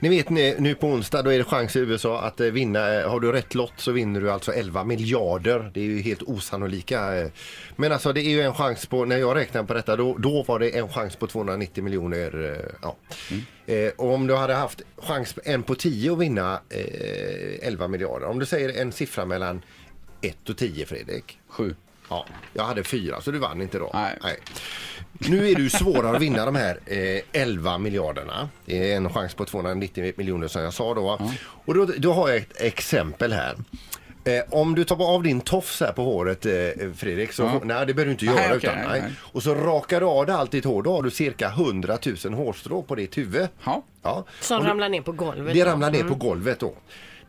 Ni vet nu, nu på onsdag då är det chans i USA att eh, vinna. Eh, Har du rätt lott så vinner du alltså 11 miljarder. Det är ju helt osannolika. eh. Men alltså det är ju en chans på, när jag räknar på detta, då, då var det en chans på 290 miljoner. eh, Ja. Eh, och om du hade haft chans en på 10 att vinna eh, 11 miljarder. Om du säger en siffra mellan 1 och 10 Fredrik. Sju. Ja, jag hade fyra så du vann inte då. Nej. Nu är det ju svårare att vinna de här eh, 11 miljarderna. Det är en chans på 290 miljoner som jag sa då. Och då, då har jag ett exempel här. Eh, om du tar av din tofs här på håret eh, Fredrik, så Ja. nej det behöver du inte Nej, göra. okej, utan, nej, nej. nej. Och så rakar du av dig allt ditt hår, då har du cirka 100 000 hårstrå på ditt huvud. Ja. Ja. Som ramlar ner på golvet. det ramlar ner Mm. på golvet då.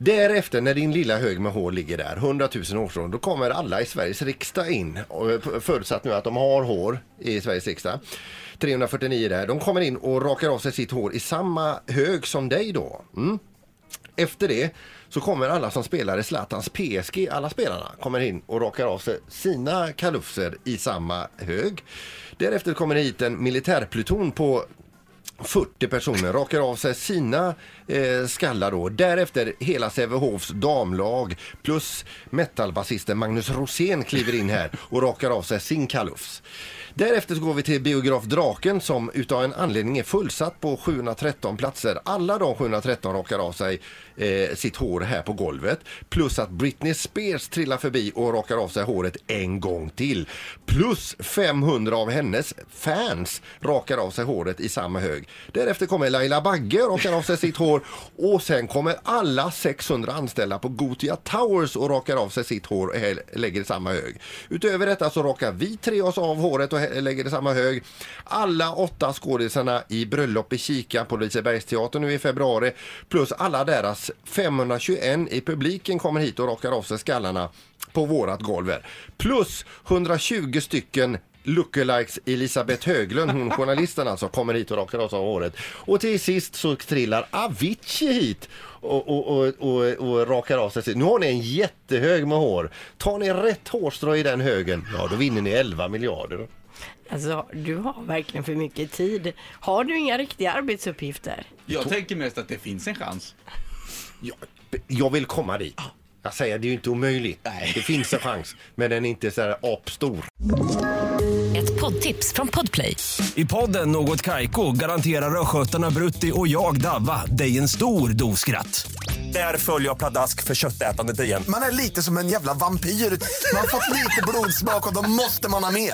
Därefter när din lilla hög med hår ligger där, 100 000 årsrån, då kommer alla i Sveriges riksdag in. Eh, förutsatt nu att de har hår i Sveriges riksdag. 349 där. De kommer in och rakar av sig sitt hår i samma hög som dig då. Mm. Efter det så kommer alla som spelar i Zlatans PSG, alla spelarna, kommer in och rakar av sig sina kalufser i samma hög. Därefter kommer det hit en militärpluton på 40 personer rakar av sig sina eh, skallar då. Därefter hela Sävehofs damlag plus metalbasisten Magnus Rosén kliver in här och rakar av sig sin kalufs. Därefter så går vi till biograf Draken som utav en anledning är fullsatt på 713 platser. Alla de 713 rakar av sig eh, sitt hår här på golvet. Plus att Britney Spears trillar förbi och rakar av sig håret en gång till. Plus 500 av hennes fans rakar av sig håret i samma hög. Därefter kommer Laila Bagge och rakar av sig sitt hår. Och sen kommer alla 600 anställda på Gotia Towers och rakar av sig sitt hår och lägger i samma hög. Utöver detta så rakar vi tre oss av håret och lägger i samma hög. Alla åtta skådisarna i bröllop i Kika på Lisebergsteatern nu i februari plus alla deras 521 i publiken kommer hit och rakar av sig skallarna på vårat golv här. Plus 120 stycken lookalikes Elisabeth Höglund, hon journalisten alltså, kommer hit och rakar av sig håret. Och till sist så trillar Avicii hit och, och, och, och, och rakar av sig sitt. Nu har ni en jättehög med hår. Tar ni rätt hårstrå i den högen, ja då vinner ni 11 miljarder. Alltså, du har verkligen för mycket tid. Har du inga riktiga arbetsuppgifter? Jag tänker mest att det finns en chans. Jag, jag vill komma dit. Jag säger, det är ju inte omöjligt. Nej. Det finns en chans, men den är inte så här apstor. Ett poddtips från Podplay. I podden Något Kaiko garanterar östgötarna Brutti och jag, Davva, dig en stor dos skratt. Där följer jag pladask för köttätandet igen. Man är lite som en jävla vampyr. Man har fått lite blodsmak och då måste man ha mer.